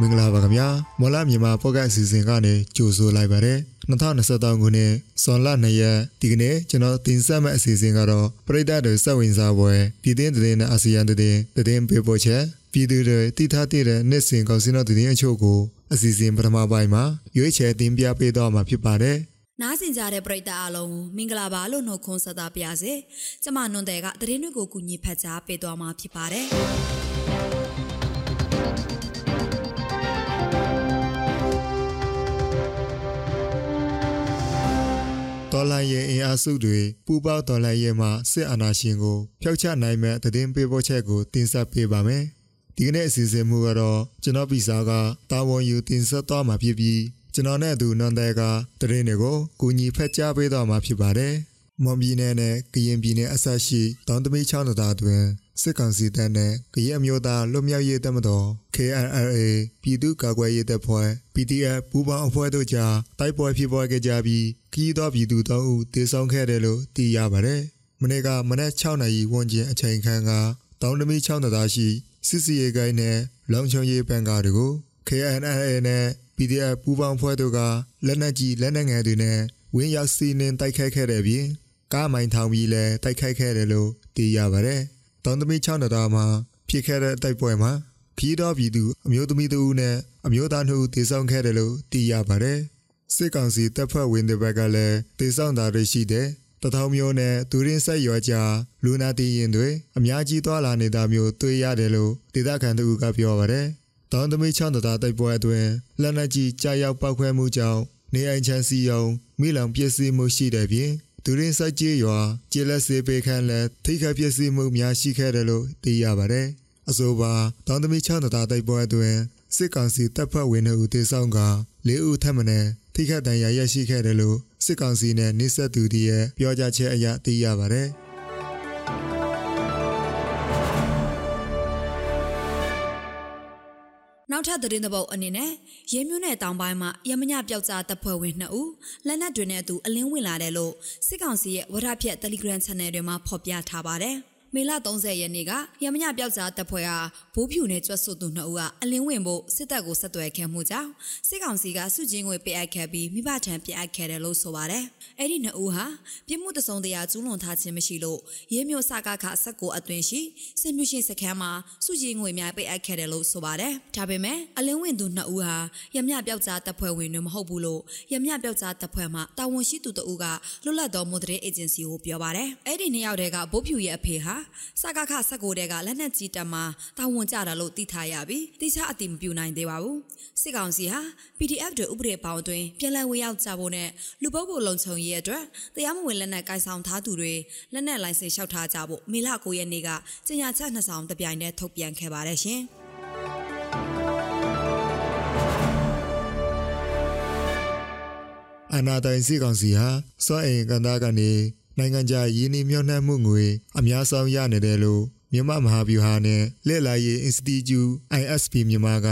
မင်္ဂလာပါခင်ဗျာမော်လာမြန်မာပေါ့ကတ်အစီအစဉ်ကနေကြိုဆိုလိုက်ပါတယ်2023ခုနှစ်ဇွန်လ2ရက်ဒီကနေ့ကျွန်တော်တင်ဆက်မယ့်အစီအစဉ်ကတော့ပရိသတ်တွေစက်ဝင်စားပွဲပြည်တွင်းသတင်းနဲ့အာဆီယံသတင်းသတင်းပေးပို့ချက်ပြည်သူတွေတည်ထားတဲ့နှစ်စဉ်ကောင်စီတော်သတင်းအချို့ကိုအစီအစဉ်ပထမပိုင်းမှာရွေးချယ်တင်ပြပေးတော့မှာဖြစ်ပါတယ်နားဆင်ကြတဲ့ပရိသတ်အားလုံးမင်္ဂလာပါလို့နှုတ်ခွန်းဆက်တာပါရစေ။ကျမနွန်တဲ့ကသတင်းတွေကိုကူညီဖတ်ကြားပေးသွားမှာဖြစ်ပါတယ်။ တော်လှန်ရေးအင်အားစုတွေပူးပေါင်းတော်လှန်ရေးမှစစ်အာဏာရှင်ကိုဖျောက်ချနိုင်မဲ့သတင်းပေးပို့ချက်ကိုတင်ဆက်ပေးပါမယ်။ဒီကနေ့အစီအစဉ်မူကတော့ကျွန်တော်ပြည်စာကတာဝန်ယူတင်ဆက်သွားမှာဖြစ်ပြီးကျွန်တော်နဲ့အတူနန္ဒဲကသတင်းတွေကိုကူညီဖက်ကြားပေးသွားမှာဖြစ်ပါတယ်။ မွန်ပြည်နယ်နဲ့ကရင်ပြည်နယ်အစရှိတောင်တမိချောင်းတော်တွင်စစ်ကောင်စီတပ်နဲ့ကရင်အမျိုးသားလွတ်မြောက်ရေးတပ်မတော် KNLA ပြည်သူ့ကာကွယ်ရေးတပ်ဖွဲ့ PDF ပူးပေါင်းအဖွဲ့တို့ကြားတိုက်ပွဲဖြစ်ပွားခဲ့ကြပြီးခီးသောပြည်သူ၃ဦးတေဆုံးခဲ့တယ်လို့သိရပါတယ်။မနေ့ကမနက်6နာရီဝန်းကျင်အချိန်ခန့်ကတောင်တမိချောင်းတော်ရှိစစ်စီရေးကိုင်းနဲ့လုံချုံရေးပန်ကားတွေကို KNLA နဲ့ PDF ပူးပေါင်းဖွဲ့တို့ကလက်နက်ကြီးလက်နက်ငယ်တွေနဲ့ဝင်းရောက်စီးနှင်းတိုက်ခိုက်ခဲ့တဲ့ပြင် ကားမိုင်ထောင်ပြီးလဲတိုက်ခိုက်ခဲ့တယ်လို့သိရပါတယ်။တောင်သမီး6နှစ်သားမှာဖြစ်ခဲ့တဲ့တိုက်ပွဲမှာခီးတော်ပြည်သူအမျိုးသမီးတို့နဲ့အမျိုးသားတို့တည်ဆောက်ခဲ့တယ်လို့သိရပါတယ်။စစ်ကောင်စီတပ်ဖွဲ့ဝင်တွေဘက်ကလည်းတည်ဆောက်တာတွေရှိတယ်။တထောင်မျိုးနဲ့သူရင်းဆက်ရွာကြလူနာတီရင်တွေအများကြီးသွားလာနေတာမျိုးတွေ့ရတယ်လို့ဒေသခံတို့ကပြောပါတယ်။တောင်သမီး6နှစ်သားတိုက်ပွဲအတွင်းလက်နက်ကြီးကြားရောက်ပောက်ခွဲမှုကြောင့်နေအိမ်ချမ်းစီယုံမိလောင်ပျက်စီးမှုရှိတဲ့ပြင် ဒူရင်းစိုက်ကြီးရွာကျေလက်စေပေခန့်လက်ထိခိုက်ပျက်စီးမှုများရှိခဲ့တယ်လို့သိရပါတယ်။အဆိုပါတောင်သမီးချောင်းတသားတိုက်ပွဲအတွင်းစစ်ကောင်စီတပ်ဖွဲ့ဝင်တွေတေဆောင်က၄ဦးထပ်မံထိခိုက်ဒဏ်ရာရရှိခဲ့တယ်လို့စစ်ကောင်စီနဲ့နှိစက်သူတွေရဲ့ပြောကြားချက်အရသိရပါတယ်။ နောက်ထပ်သတင်းသဘောက်အနေနဲ့ရဲမျိုးနယ်တောင်ပိုင်းမှာရမညပျောက်ကြားတပ်ဖွဲ့ဝင်2ဦးလက်နက်တွေနဲ့အတူအလင်းဝင်လာတယ်လို့စစ်ကောင်စီရဲ့ဝရဖြတ် Telegram Channel တွေမှာဖော်ပြထားပါတယ်။ မေလ30ရက်နေ့ကရမညပျောက်ကြားတပ်ဖွဲ့ဟာဘိုးဖြူနဲ့ကျွတ်ဆွသူနှစ်ဦးကအလင်းဝင်ဖို့စစ်တပ်ကိုဆက်သွယ်ခဲ့မှုကြောင့်စစ်ကောင်စီကစုချင်းငွေပေးအပ်ခဲ့ပြီးမိဘထံပြအပ်ခဲ့တယ်လို့ဆိုပါတယ်။အဲ့ဒီနှစ်ဦးဟာပြစ်မှုတစုံတရာကျူးလွန်ထားခြင်းမရှိလို့ရဲမျိုးစကားခဆက်ကိုအတွင်ရှိစစ်မျိုးရှင်စခန်းမှာစုချင်းငွေများပေးအပ်ခဲ့တယ်လို့ဆိုပါတယ်။ဒါပေမဲ့အလင်းဝင်သူနှစ်ဦးဟာရမညပျောက်ကြားတပ်ဖွဲ့ဝင်တွေမဟုတ်ဘူးလို့ရမညပျောက်ကြားတပ်ဖွဲ့မှတာဝန်ရှိသူတဦးကလွတ်လပ်သောမွန်တရေအေဂျင်စီကိုပြောပါတယ်။အဲ့ဒီနှစ်ယောက်တည်းကဘိုးဖြူရဲ့အဖေဟာစကခဆက်ကိုတဲကလက်နက်ကြီးတပ်မှာတာဝန်ကျတာလို့သိထားရပြီးတိကျအတိမပြုနိုင်သေးပါဘူးစစ်ကောင်စီဟာ PDF တွေဥပဒေပေါင်းအတွင်းပြန်လည်ဝင်ရောက်ကြဖို့နဲ့လူပုဂ္ဂိုလ်လုံခြုံရေးအတွက်တရားမဝင်လက်နက်ကိုင်ဆောင်ထားသူတွေလက်နက်လိုင်စင်လျှောက်ထားကြဖို့မေလ9ရက်နေ့ကကြေညာချက်နှစ်ဆောင်တပြိုင်တည်းထုတ်ပြန်ခဲ့ပါတယ်ရှင်အနာတိုင်စီကောင်စီဟာစောအိမ်ကန်သားကနေ နိုင်ငံခြားရင်းနှီးမြှုပ်နှံမှုငွေအများဆုံးရနေတယ်လို့မြန်မာမဟာဗျူဟာနဲ့လက်လာရေး Institute ISP မြန်မာက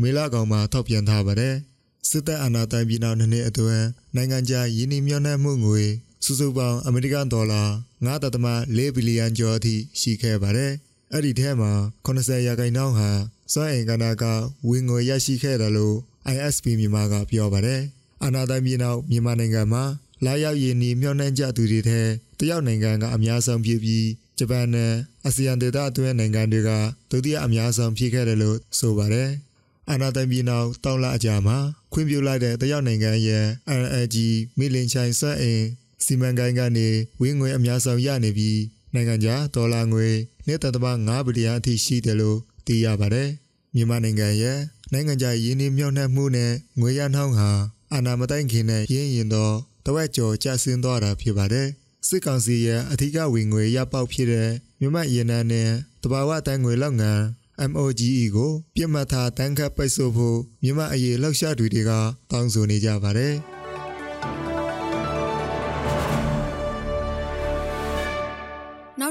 မေလကောင်မှာထောက်ပြန်ထားပါတယ်။စစ်တပ်အာဏာသိမ်းပြီးနောက်နှစ်အတွင်းနိုင်ငံခြားရင်းနှီးမြှုပ်နှံမှုငွေစုစုပေါင်းအမေရိကန်ဒေါ်လာ9.4ဘီလီယံကျော်အထိရှိခဲ့ပါတယ်။အဲ့ဒီထဲမှာ80ရာခိုင်နှုန်းဟာစွမ်းအင်ကဏ္ဍကဝင်ငွေရရှိခဲ့တယ်လို့ ISP မြန်မာကပြောပါတယ်။အာဏာသိမ်းပြီးနောက်မြန်မာနိုင်ငံမှာ လာရောက်ရည်နီမျှော်နှံကြသူတွေထဲတရုတ်နိုင်ငံကအများဆုံးဖြစ်ပြီးဂျပန်နဲ့အာဆီယံဒေသအတွင်းနိုင်ငံတွေကဒုတိယအများဆုံးဖြစ်ခဲ့တယ်လို့ဆိုပါတယ်။အာနာတိုင်ပြည်နောက်တောက်လာအကြမှာခွင့်ပြုလိုက်တဲ့တရုတ်နိုင်ငံရဲ့ NLG မီလင်ချိုင်ဆက်အင်စီမံကိန်းကနေဝင်းငွေအများဆုံးရနေပြီးနိုင်ငံခြားဒေါ်လာငွေ1.5ဘီလီယံအထိရှိတယ်လို့သိရပါတယ်။မြန်မာနိုင်ငံရဲ့နိုင်ငံခြားရင်းနှီးမြှုပ်နှံမှုနဲ့ငွေရနှောင်းဟာအာဏာမတိုင်ခင်နဲ့ရင်းရင်တော့ တဝက်ကျော်ကျဆင်းသွားတာဖြစ်ပါတယ်။စစ်ကောင်စီရဲ့အထူးဝင်ငွေရပေါက်ဖြစ်တဲ့မြမရေနံနဲ့တဘာဝတန်ငွေလောက်ငန်း MOGE ကို ပြစ်မှတ်ထားတန်းခတ်ပိတ်ဆို့ဖို့မြမအရေးလှောက်ရှားသူတွေကတောင်းဆိုနေကြပါတယ်။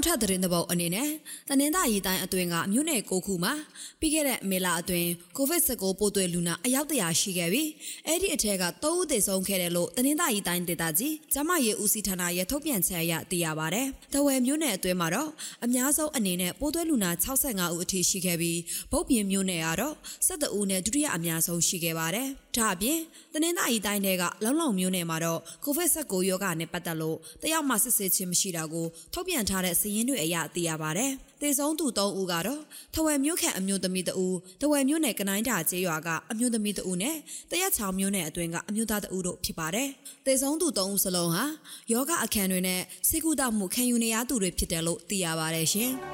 ထပ်သတင်းသဘောက်အနေနဲ့တနင်္သာရီတိုင်းအတွင်းကမြို့နယ်6ခုမှာပြီးခဲ့တဲ့မေလအတွင်း COVID-19 ပိုးတွေ့လူနာအယောက်တရာရှိခဲ့ပြီးအဲ့ဒီအထက်က3ဦးသေဆုံးခဲ့တယ်လို့တနင်္သာရီတိုင်းဒေသကြီးကျမရေးဦးစီးဌာနရဲ့ထုတ်ပြန်ချက်အရသိရပါဗျ။တဝယ်မြို့နယ်အတွင်းမှာတော့အများဆုံးအနေနဲ့ပိုးတွေ့လူနာ65ဦးအထိရှိခဲ့ပြီးဗုတ်ပြင်းမြို့နယ်ကတော့12ဦးနဲ့ဒုတိယအများဆုံးရှိခဲ့ပါတယ်။ဒါအပြင်တနင်္သာရီတိုင်းတွေကလုံလုံမြို့နယ်မှာတော့ COVID-19 ရောဂါနဲ့ပတ်သက်လို့တယောက်မှစစ်ဆေးခြင်းမရှိတာကိုထုတ်ပြန်ထားတဲ့စည်ရင်းတွေအရသိရပါတယ်။သေဆုံးသူ3ဦးကတော့ထဝယ်မြို့ခန့်အမျိုးသမီးတဦး၊ထဝယ်မြို့နယ်ကနိုင်းတာကျေးရွာကအမျိုးသမီးတဦးနဲ့တရက်ချောင်မြို့နယ်အတွင်းကအမျိုးသားတဦးတို့ဖြစ်ပါတယ်။သေဆုံးသူ3ဦးစလုံးဟာယောဂအခမ်းတွေနဲ့စိတ်ကူးတောက်မှုခံယူနေရသူတွေဖြစ်တယ်လို့သိရပါတယ်ရှင်။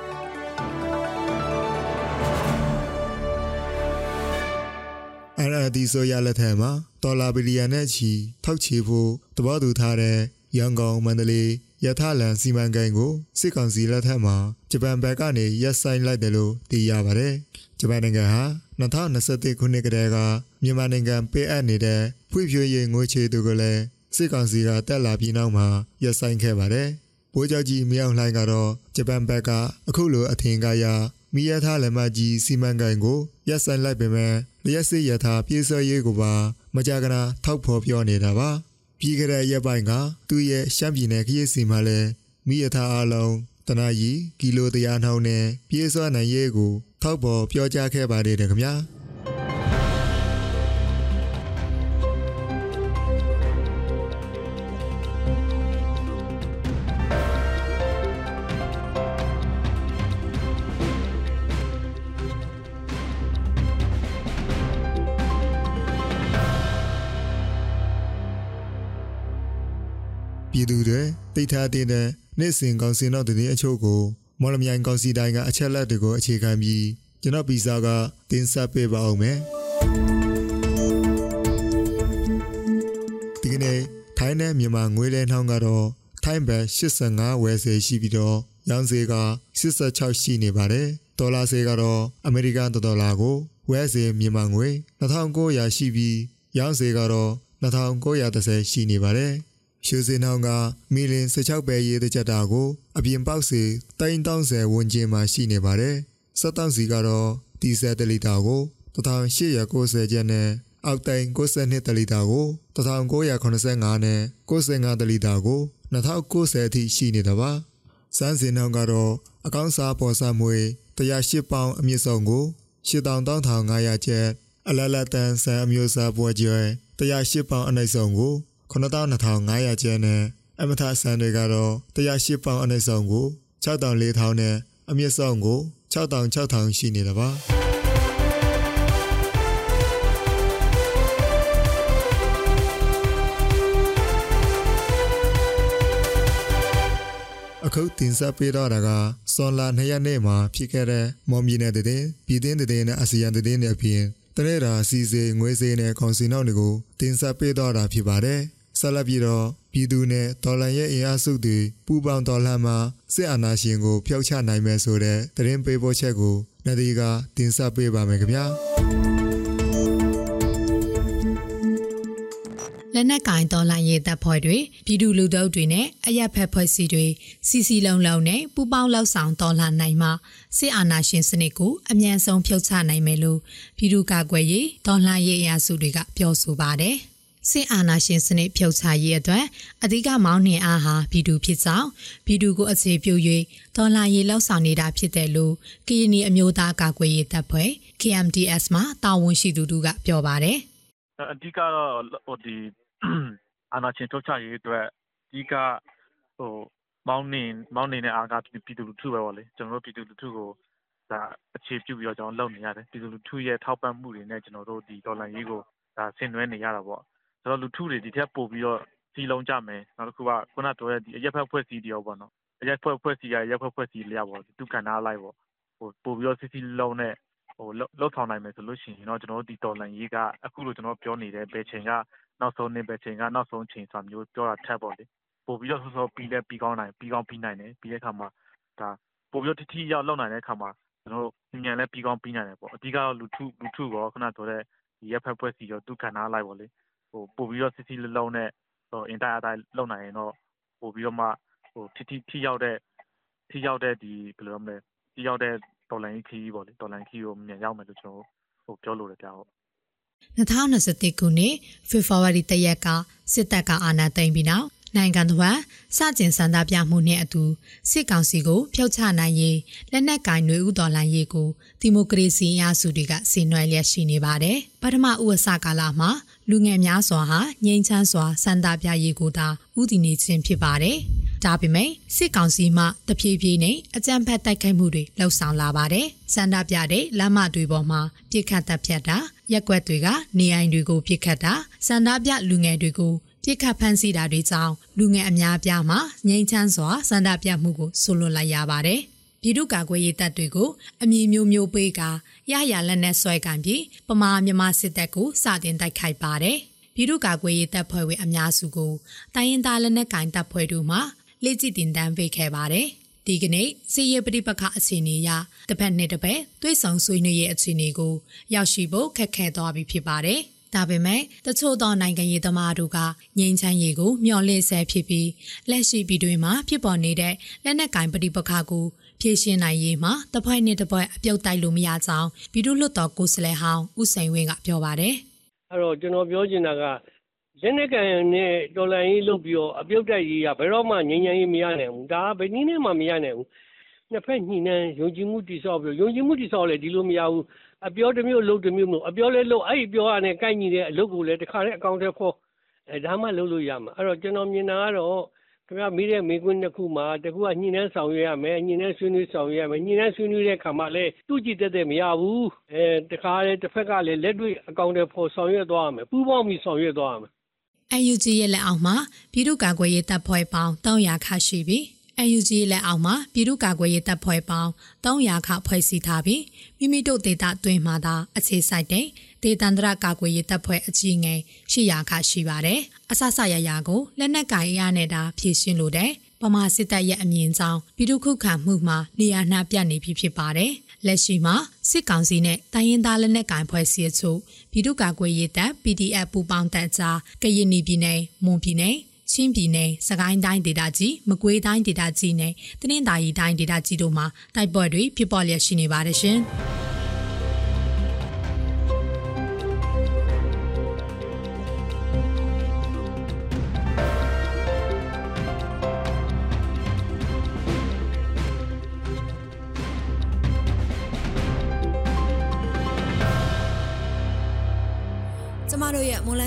အရဒီဆိုရလက်ထက်မှာဒေါ်လာဘီလီယံနဲ့ချီထောက်ချေဖို့သဘောတူထားတဲ့ရန်ကုန်မန္တလေး ရထလန်စီမံကိန်းကိုစစ်ကောင်စီလက်ထက်မှာဂျပန်ဘက်ကနေရက်ဆိုင်လိုက်တယ်လို့သိရပါတယ်။ဂျပန်နိုင်ငံဟာ2021ခုနှစ်ကတည်းကမြန်မာနိုင်ငံပေးအပ်နေတဲ့ဖွံ့ဖြိုးရေးငွေချေသူကိုလည်းစစ်ကောင်စီကတက်လာပြီးနောက်မှာရက်ဆိုင်ခဲ့ပါတယ်။ဘိုးချုပ်ကြီးမြောက်လှိုင်းကတော့ဂျပန်ဘက်ကအခုလိုအထင်ကရမိရထားလက်မကြီးစီမံကိန်းကိုရက်ဆိုင်လိုက်ပေမဲ့လျက်စစ်ရထားပြေးဆွဲရေးကိုပါမကြာခဏထောက်ဖော်ပြောနေတာပါ။ ပြီးကြတဲ့ရက်ပိုင်းကသူ့ရဲ့ရှမ်းပြည်နယ်ခရီးစီမှာလည်းမိရထားအလုံးတနာရီကီလိုတရာနှောင်းနဲ့ပြေးစွာနိုင်ရေးကိုထောက်ပေါ်ပြောကြားခဲ့ပါတယ်ခင်ဗျာ ပြည်သူတွေတိတ်ထားတဲ့နေ့စဉ်ကောင်စီနောက်တဲ့အချို့ကိုမော်လမြိုင်ကောင်စီတိုင်းကအချက်လက်တွေကိုအခြေခံပြီးကျွန်တော်ဗီဇာကတင်ဆက်ပေးပါအောင်မယ်ဒီကနေ့ထိုင်းနဲ့မြန်မာငွေလဲနှောင်းကတော့ထိုင်းဘတ်85ဝယ်စေရှိပြီးတော့ရောင်းစေက86ရှိနေပါတယ်ဒေါ်လာစေကတော့အမေရိကန်ဒေါ်လာကိုဝယ်စေမြန်မာငွေ2900ရှိပြီးရောင်းစေကတော့2930ရှိနေပါတယ် ရှူစင်နောင်ကမီလင်16ပဲရေးတဲ့ချက်တာကို အပြင်ပေါက်စီ3000ဝန်းကျင်မှာရှိနေပါတယ်။စက်တောင်စီကတော့ဒီဇယ်တလီတာကို1890ကျပ်နဲ့အောက်တိုင်62တလီတာကို1985နဲ့95တလီတာကို2090အထိရှိနေတာပါ။စမ်းစင်နောင်ကတော့အကောင့်စားပေါ်စားမွေ108ပေါင်အမြင့်ဆုံးကို83,500ကျပ်အလလတန်ဆန်အမျိုးအစားပွဲကျွဲ108ပေါင်အနိုင်ဆုံးကို 92,500ကျပ်နဲ့အမထဆန်တွေကတော့108ပေါင်အနည်းဆုံးကို6,400နဲ့အမြင့်ဆုံးကို6,600ရှိနေတာပါအခုတင်ဆက်ပေးတော့တာကစွန်လာ2ရက်နေ့မှာဖြစ်ခဲ့တဲ့မော်မီနယ်တဲ့ပြည်တင်းတဲ့နဲ့အာဆီယံတဲ့နဲ့အပြင်တနေ့တာစီစေငွေစေနဲ့ကောင်စီနောက်တွေကိုတင်ဆက်ပေးတော့တာဖြစ်ပါတယ်။ ဆက်လက်ပြီးတော့ပြည်သူနဲ့ဒေါ်လာရဲ့အင်အားစုတွေပူးပေါင်းတော်လှန်မှာစစ်အာဏာရှင်ကိုဖျောက်ချနိုင်မယ်ဆိုတဲ့သတင်းပေးပို့ချက်ကိုနဒီကတင်ဆက်ပေးပါမယ်ခင်ဗျာလက်နက်ကင်တော်လှန်ရေးတပ်ဖွဲ့တွေပြည်သူလူထုတွေနဲ့အရက်ဖက်ဖွဲ့စည်းတွေစီစီလုံးလုံးနဲ့ပူပေါင်းလောက်ဆောင်တော်လှန်နိုင်မှာစစ်အာဏာရှင်စနစ်ကိုအမြန်ဆုံးဖြုတ်ချနိုင်မယ်လို့ပြည်သူ့ကာကွယ်ရေးတော်လှန်ရေးအရာစုတွေကပြောဆိုပါတယ်။ စစ်အာဏာရှင်စနစ်ဖြုတ်ချရေးအတွက်အဓိကမောင်းနှင်အားဟာပြည်သူဖြစ်ကြောင်းပြည်သူကိုအခြေပြု၍ဒေါ်လာရေးလောက်ဆောင်နေတာဖြစ်တယ်လို့ကရင်နီအမျိုးသားကာကွယ်ရေးတပ်ဖွဲ့ KMDS မှတာဝန်ရှိသူတို့ကပြောပါတယ်အဓိကတော့ဟိုဒီအာဏာရှင်ထုတ်ချရေးအတွက်အဓိကဟိုမောင်းနှင်မောင်းနှင်တဲ့အားကပြည်သူလူထုပဲပေါ့လေကျွန်တော်တို့ပြည်သူလူထုကိုဒါအခြေပြုပြီးတော့ကျွန်တော်လုပ်နေရတယ်ပြည်သူလူထုရဲ့ထောက်ပံ့မှုတွေနဲ့ကျွန်တော်တို့ဒီဒေါ်လာရေးကိုဒါဆင်နွှဲနေရတာပေါ့ ဆိုတော့လူထုတွေဒီထက်ပိုပြီးတော့စည်းလုံးကြမယ်နောက်တစ်ခုကခုနပြောတဲ့ဒီအရက်ဖက်ဖွဲ့စည်းတွေရောပေါ့နော်အရက်ဖက်ဖွဲ့စည်းရရက်ဖက်ဖွဲ့စည်းလျက်ပေါ့သူကဏ္ဍလိုက်ပေါ့ဟိုပို့ပြီးတော့စီစီလုံးနဲ့ဟိုလောက်ဆောင်နိုင်မယ်ဆိုလို့ရှိရင်တော့ကျွန်တော်တို့ဒီတော်လန်ရေးကအခုလိုကျွန်တော်ပြောနေတဲ့ဘယ်ချိန်ကနောက်ဆုံးနေဘယ်ချိန်ကနောက်ဆုံးချိန်ဆိုတာမျိုးပြောတာထက်ပေါ့လေပို့ပြီးတော့ဆောဆောပြီးလဲပြီးကောင်းနိုင်ပြီးကောင်းပြီးနိုင်တယ်ပြီးတဲ့အခါမှာဒါပို့ပြီးတော့ထိထိရောက်လောက်နိုင်တဲ့အခါမှာကျွန်တော်တို့ညံလဲပြီးကောင်းပြီးနိုင်တယ်ပေါ့အဓိကတော့လူထုလူထုရောခုနပြောတဲ့ဒီရက်ဖက်ဖွဲ့စည်းရောသူကဏ္ဍလိုက်ပေါ့လေဟို ပို့ပြီးတော့ စစ်စစ်လုံးလုံးနဲ့ဟိုအင်တိုင်းအတိုင်းလုံနိုင်ရင်တော့ ပို့ပြီးတော့မှဟိုထိထိထိရောက်တဲ့ထိရောက်တဲ့ဒီဘယ်လိုရမလဲထိရောက်တဲ့ တော်လိုင်းခီးပေါ့လေတော်လိုင်းခီးကို မြန်ရောက်မယ်လို့ ကျွန်တော်ဟိုပြောလို့ရတယ်ကြာဟုတ်2021ခုနှစ် ဖေဖော်ဝါရီတရက်က စစ်တပ်က အာဏာသိမ်းပြီးနောက် နိုင်ငံတော်စကျင်စန္ဒပြမှုနဲ့အတူ စစ်ကောင်စီကိုဖျောက်ချနိုင်ရေး လက်နက်ကင်တွေဥတော်လှန်ရေးကို ဒီမိုကရေစီအင်အားစုတွေက ဆင်နွှဲလျက်ရှိနေပါတယ်။ပထမဥဝစကာလမှာ လူငယ်များစွာဟာငြိမ်းချမ်းစွာစန္ဒပြရေးကိုသာဥတည်နေခြင်းဖြစ်ပါတယ်။ဒါပေမဲ့စစ်ကောင်စီမှတဖြည်းဖြည်းနဲ့အကြမ်းဖက်တိုက်ခိုက်မှုတွေလှုပ်ဆောင်လာပါတယ်။စန္ဒပြတဲ့လမ်းမတွေပေါ်မှာပြစ်ခတ်တပ်ဖြတ်တာရက်ွက်တွေကနေအိမ်တွေကိုပြစ်ခတ်တာစန္ဒပြလူငယ်တွေကိုပြစ်ခတ်ဖမ်းဆီးတာတွေကြောင့်လူငယ်အများပြားမှာငြိမ်းချမ်းစွာစန္ဒပြမှုကိုဆွလွန်လိုက်ရပါတယ်။ ပြည်သူ့ကာကွယ်ရေးတပ်တွေကိုအမည်မျိုးမျိုးပေးကာရရလက်နဲ့ဆွဲကန်ပြီးပမာမြမစစ်တပ်ကိုစတင်တိုက်ခိုက်ပါတယ်။ပြည်သူ့ကာကွယ်ရေးတပ်ဖွဲ့ဝင်အများစုကိုတိုင်းရင်းသားလက်နက်ကင်တပ်ဖွဲ့တို့မှလေ့ကျင့်တင်တန်းပေးခဲ့ပါတယ်။ဒီကနေ့စီရပဋိပက္ခအခြေအနေအရတစ်ဖက်နဲ့တစ်ဖက်သွေးဆောင်ဆွေးနွေးရေးအခြေအနေကိုရောက်ရှိဖို့ခက်ခဲသွားပြီဖြစ်ပါတယ်။ဒါပေမဲ့တချို့သောနိုင်ငံရေးသမားတို့ကငြိမ်းချမ်းရေးကိုမျှော်လင့်ဆဲဖြစ်ပြီးလက်ရှိပြည်တွင်းမှာဖြစ်ပေါ်နေတဲ့လက်နက်ကင်ပဋိပက္ခကို ဖြေရှင်းနိုင်ရေးမှာတပွဲနဲ့တပွဲအပြုတ်တိုက်လို့မရကြောင်းပြည်သူ့လွှတ်တော်ကိုယ်စားလှယ်ဟောင်းဦးစိန်ဝင်းကပြောပါတယ်။အဲ့တော့ကျွန်တော်ပြောချင်တာကလက်နက်ကန်နဲ့တော်လန်ရေးလုပ်ပြီးတော့အပြုတ်တိုက်ရေးကဘယ်တော့မှငြိမ်းချမ်းရေးမရနိုင်ဘူး။ဒါကဘယ်နည်းနဲ့မှမရနိုင်ဘူး။နှစ်ဖက်ညှိနှိုင်းယုံကြည်မှုတည်ဆောက်ပြီးယုံကြည်မှုတည်ဆောက်လဲဒီလိုမရဘူးအပြောတစ်မျိုးလုပ်တစ်မျိုးမဟုတ်အပြောလဲလုပ်အဲ့ဒီပြောရတဲ့ကိုက်ညီတဲ့အလုပ်ကိုလည်းတခါတည်းအကောင့်ထဲဖော်အဲဒါမှလုပ်လို့ရမှာအဲ့တော့ကျွန်တော်မြင်တာကတော့ ခင်ဗျာမိတဲ့မိကွန်းတစ်ခုမှာတခုကညှိနှန်းဆောင်ရွက်ရမယ်ညှိနှန်းဆွေးနွေးဆောင်ရွက်ရမယ်ညှိနှန်းဆွေးနွေးတဲ့ခါမှာလည်းတူကြည့်တတ်တဲ့မရဘူးအဲတခါလေတစ်ဖက်ကလည်းလက်တွေ့အကောင့်ထဲဖော်ဆောင်ရွက်သွားရမယ်ပူးပေါင်းပြီးဆောင်ရွက်သွားရမယ် UNG ရဲ့လက်အောက်မှာပြည်သူ့ကာကွယ်ရေးတပ်ဖွဲ့ပေါင်း300ခါရှိပြီး UNG လက်အောက်မှာပြည်သူ့ကာကွယ်ရေးတပ်ဖွဲ့ပေါင်း300ခဖွဲ့စည်းထားပြီးမိမိတို့ဒေသအတွင်းမှာသာအခြေစိုက်တဲ့ ဒေသန္တရကာကွယ်ရေးတပ်ဖွဲ့အကြီးငယ်800ခရှိပါတယ်။အဆဆရရကိုလက်နက်ကင်ရနေတာဖြည့်ရှင်းလို့တဲ့ပမာစစ်တပ်ရဲ့အမြင့်ကြောင်းပြည်သူ့ခုခံမှုမှာနေရာနှပြနေပြီဖြစ်ပါတယ်။လက်ရှိမှာစစ်ကောင်စီနဲ့တိုင်းရင်းသားလက်နက်ကင်ဖွဲ့စည်းချုပ်ပြည်သူ့ကာကွယ်ရေးတပ် PDF ပူးပေါင်းတပ်ကြားကရင်ပြည်နယ်မွန်ပြည်နယ်ချင်းပြည်နယ်၊စကိုင်းတိုင်းဒေသကြီး၊မကွေးတိုင်းဒေသကြီးနဲ့တနင်္သာရီတိုင်းဒေသကြီးတို့မှာတိုက်ပွဲတွေဖြစ်ပေါ်လျက်ရှိနေပါတယ်ရှင်။